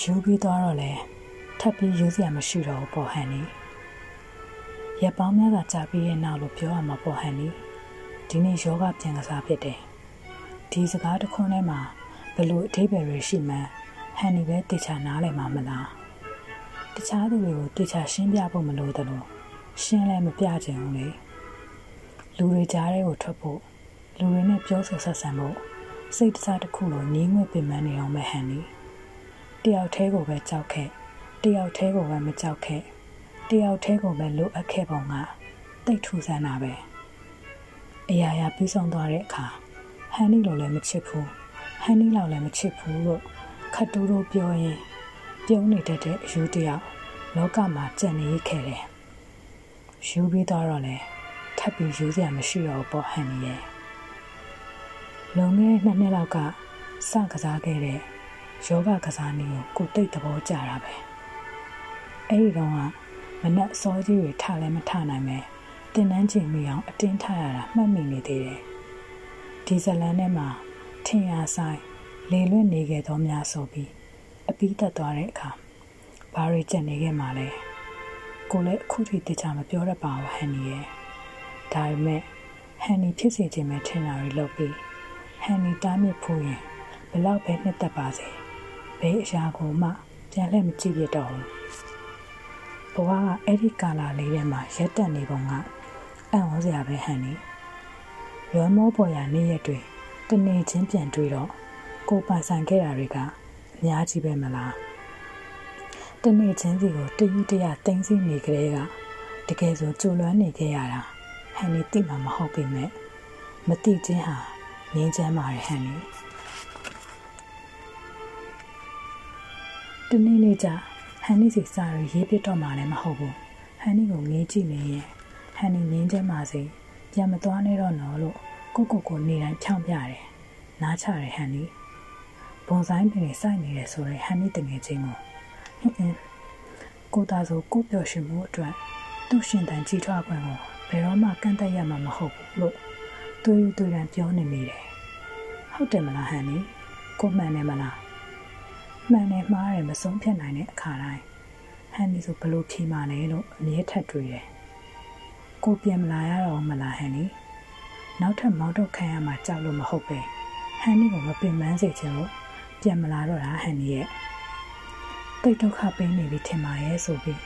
ယူပြီးသွားတော့လေထပ်ပြီးယူစရာမရှိတော့ဘူးပေါ့ဟန်နီရက်ပေါင်းများစွာကြာပြီးရဲ့နောက်လို့ပြောရမှာပေါ့ဟန်နီဒီနေ့ယောဂပြန်ကစားဖြစ်တယ်ဒီစကားတစ်ခွန်းထဲမှာဘလို့အထိပ္ပယ်ရရှိမှန်းဟန်နီပဲတေချာနားလည်မှာမလားတခြားသူတွေကိုတေချာရှင်းပြဖို့မလိုသလိုရှင်းလဲမပြချင်ဘူးလေလူတွေကြားထဲကိုထွက်ဖို့လူတွေနဲ့ပြောဆိုဆက်ဆံဖို့စိတ်တစားတစ်ခုလိုငြင်းငွေ့ပင်ပန်းနေအောင်ပဲဟန်နီ တယောက်တည်းကိုပဲကြောက်ခဲ့တယောက်တည်းကိုပဲမကြောက်ခဲ့တယောက်တည်းကိုပဲလိုအပ်ခဲ့ပုံကတိတ်ထူဆန်းတာပဲအရာရာပြီးဆုံးသွားတဲ့အခါဟန်နီလိုလည်းမချစ်ဘူးဟန်နီလောက်လည်းမချစ်ဘူးလို့ခတ်တူးတို့ပြောရင်ပြုံးနေတတ်တဲ့အယူတယောက်လောကမှာကြံ့နေခဲ့တယ်ယူပြီးတော့လေထပ်ပြီးယူစရာမရှိတော့ဘူးပေါ့ဟန်နီရဲ့လွန်ခဲ့တဲ့နှစ်နှစ်လောက်ကစကစားခဲ့တဲ့ ယောဂကစားနည်းကိုကိုတိတ်သဘောကျတာပဲအဲ့ဒီတော့ကမနက်စောကြီးတွေထလည်းမထနိုင်ပဲတင်နှန်းချင်မိအောင်အတင်းထရတာမှတ်မိနေသေးတယ်ဒီဇလန်ထဲမှာထင်ရဆိုင်လေလွင့်နေခဲ့သောများဆိုပြီးအပီးသက်သွားတဲ့အခါဘာတွေကြက်နေခဲ့မှလဲကိုလည်းအခုထိတခြားမပြောရပါဘူးဟန်နီရဲ့ဒါပေမဲ့ဟန်နီဖြစ်စေခြင်းပဲထင်တာတွေလုပ်ပြီးဟန်နီတားမြစ်ဖို့ရင်ဘလောက်ပဲနှစ်သက်ပါစေ ဘယ်အရာကိုမှပြန်လှည့်မကြည့်ရတော့ဘူးဘဝကအဲ့ဒီကာလာလေးထဲမှာရက်တက်နေပုံကအံ့ဩစရာပဲဟန်နီရွမ်းမောပေါ်ရနေ့ရက်တွေတနေ့ချင်းပြန်တွေ့တော့ကိုပိုင်ဆိုင်ခဲ့တာတွေကအများကြီးပဲမလားတနေ့ချင်းစီကိုတယူတရတင်းစီနေကြတဲ့ကတကယ်ဆိုကြိုလွမ်းနေခဲ့ရတာဟန်နီသိမှာမဟုတ်ပေမဲ့မသိချင်းဟာငင်းချမ်းပါတယ်ဟန်နီ တနေ့နေ့ကျဟန်နီစီစာရီရေးပြတော့မှလည်းမဟုတ်ဘူးဟန်နီကိုငေးကြည့်နေရင်ဟန်နီငင်းချမ်းပါစေပြန်မသွားနဲ့တော့နော်လို့ကိုကိုကိုနေတိုင်းဖြောင်းပြတယ်နားချတယ်ဟန်နီဘွန်ဆိုင်ပင်တွေစိုက်နေတယ်ဆိုရင်ဟန်နီတငယ်ချင်းကိုဟင်းအင်းကိုသားဆိုကိုပျော်ရွှင်မှုအတွက်သူ့ရှင်တန်ကြီးထွားခွင့်ကိုဘယ်တော့မှကန့်သက်ရမှာမဟုတ်ဘူးလို့တွေးယူတွေးတန်ပြောနေမိတယ်ဟုတ်တယ်မလားဟန်နီကိုမှန်တယ်မလား မှန်တယ်မှားတယ်မဆုံးဖြတ်နိုင်တဲ့အခါတိုင်းဟန်နီဆိုဘလို့ဖြေမာလဲလို့အမြဲထပ်တွေးတယ်ကိုပြန်မလာရတော့မလားဟန်နီနောက်ထပ်မောက်တော့ခံရမှာကြောက်လို့မဟုတ်ပဲဟန်နီကိုမပင်ပန်းစေချင်လို့ပြန်မလာတော့တာဟန်နီရဲ့တိတ်ဒုက္ခပေးနေပြီထင်ပါရဲ့ဆိုပြီး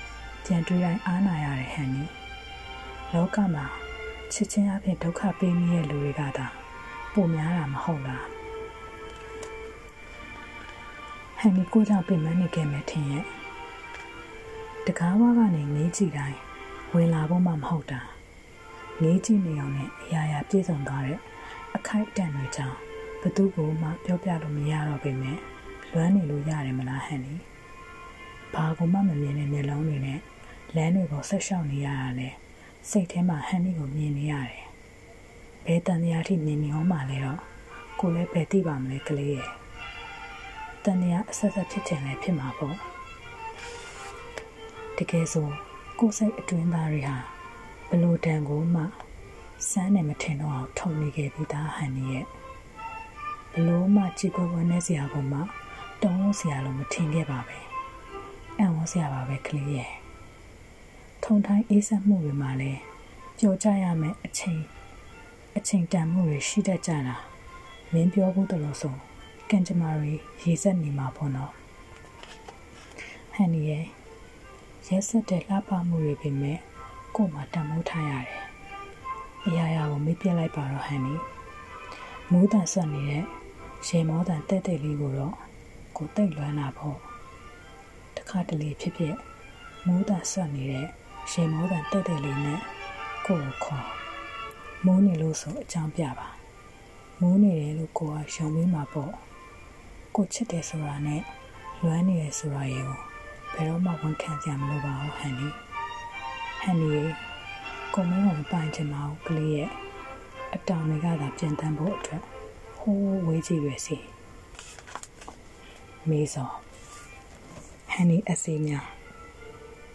ပြန်တွေးတိုင်းအားနာရတဲ့ဟန်နီလောကမှာချစ်ချင်းအဖြစ်ဒုက္ခပေးမိတဲ့လူတွေကသာပုံများတာမဟုတ်လား ဟန်နီကိုကြောင့်ပြင်မနေခဲ့မယ်ထင်ရဲ့တကားဝါကနေငေးကြည့်တိုင်းဝင်လာဖို့မှမဟုတ်တာငေးကြည့်နေအောင်နဲ့အရာရာပြည့်စုံသွားတဲ့အခိုက်အတန့်တွေကြောင့်ဘသူ့ကိုမှပြောပြလို့မရတော့ပေမဲ့လွမ်းနေလို့ရတယ်မလားဟန်နီဘာကိုမှမမြင်တဲ့မျက်လုံးတွေနဲ့လမ်းတွေကိုဆက်လျှောက်နေရတာလဲစိတ်ထဲမှာဟန်နီကိုမြင်နေရတယ်ဘယ်တန်တရားထိမြင်နေအောင်မှလဲတော့ကိုလည်းပဲသိပါမလဲကလေးရဲ့ တန်တရားအဆက်ဆက်ဖြစ်ချင်လည်းဖြစ်မှာပေါ့တကယ်ဆိုကိုယ်စိတ်အတွင်းသားတွေဟာဘလို့တန်ကိုမှစမ်းနေမထင်တော့အောင်ထုံနေခဲ့ပြီးသားဟန်နီရဲ့ဘလို့မှကြည်ကွယ်ဝန်းနေစရာကမှတုံးလို့စရာလို့မထင်ခဲ့ပါပဲအံ့ဩစရာပါပဲကလေးရဲ့ထုံတိုင်းအေးဆက်မှုတွေမှာလည်းကြော်ကြရမယ်အချိန်အချိန်တန်မှုတွေရှိတတ်ကြတာမင်းပြောဖို့တလို့ဆို ကံကြမ္မာတွေရေစက်နေမှာပေါ့နော်ဟန်နီရဲ့ရဲစက်တဲ့လှပမှုတွေပြင်မဲ့ကို့မှာတံမိုးထားရတယ်အရာရာကိုမေ့ပြလိုက်ပါတော့ဟန်နီမူးတန်ဆက်နေတဲ့ရေမောတန်တဲ့တဲ့လေးကိုတော့ကိုတိတ်လွမ်းတာပေါ့တခါတလေဖြစ်ဖြစ်မူးတန်ဆက်နေတဲ့ရေမောတန်တဲ့တဲ့လေးနဲ့ကိုကိုခေါ်မိုးနေလို့ဆိုအကြောင်းပြပါမိုးနေတယ်လို့ကိုကယုံပြီးမှာပေါ့ ကိုချစ်တယ်ဆိုတာနဲ့လွမ်းနေတယ်ဆိုတာရေကိုဘယ်တော့မှဝန်ခံကြမလို့ပါဘူးဟန်နီဟန်နီကိုမင်းကမပိုင်ချင်ပါဘူးကလေးရဲ့အတောင်တွေကသာပြန်တန်းဖို့အတွက်ဟိုးဝေးကြည့်ရစီမေးစောဟန်နီအစီများ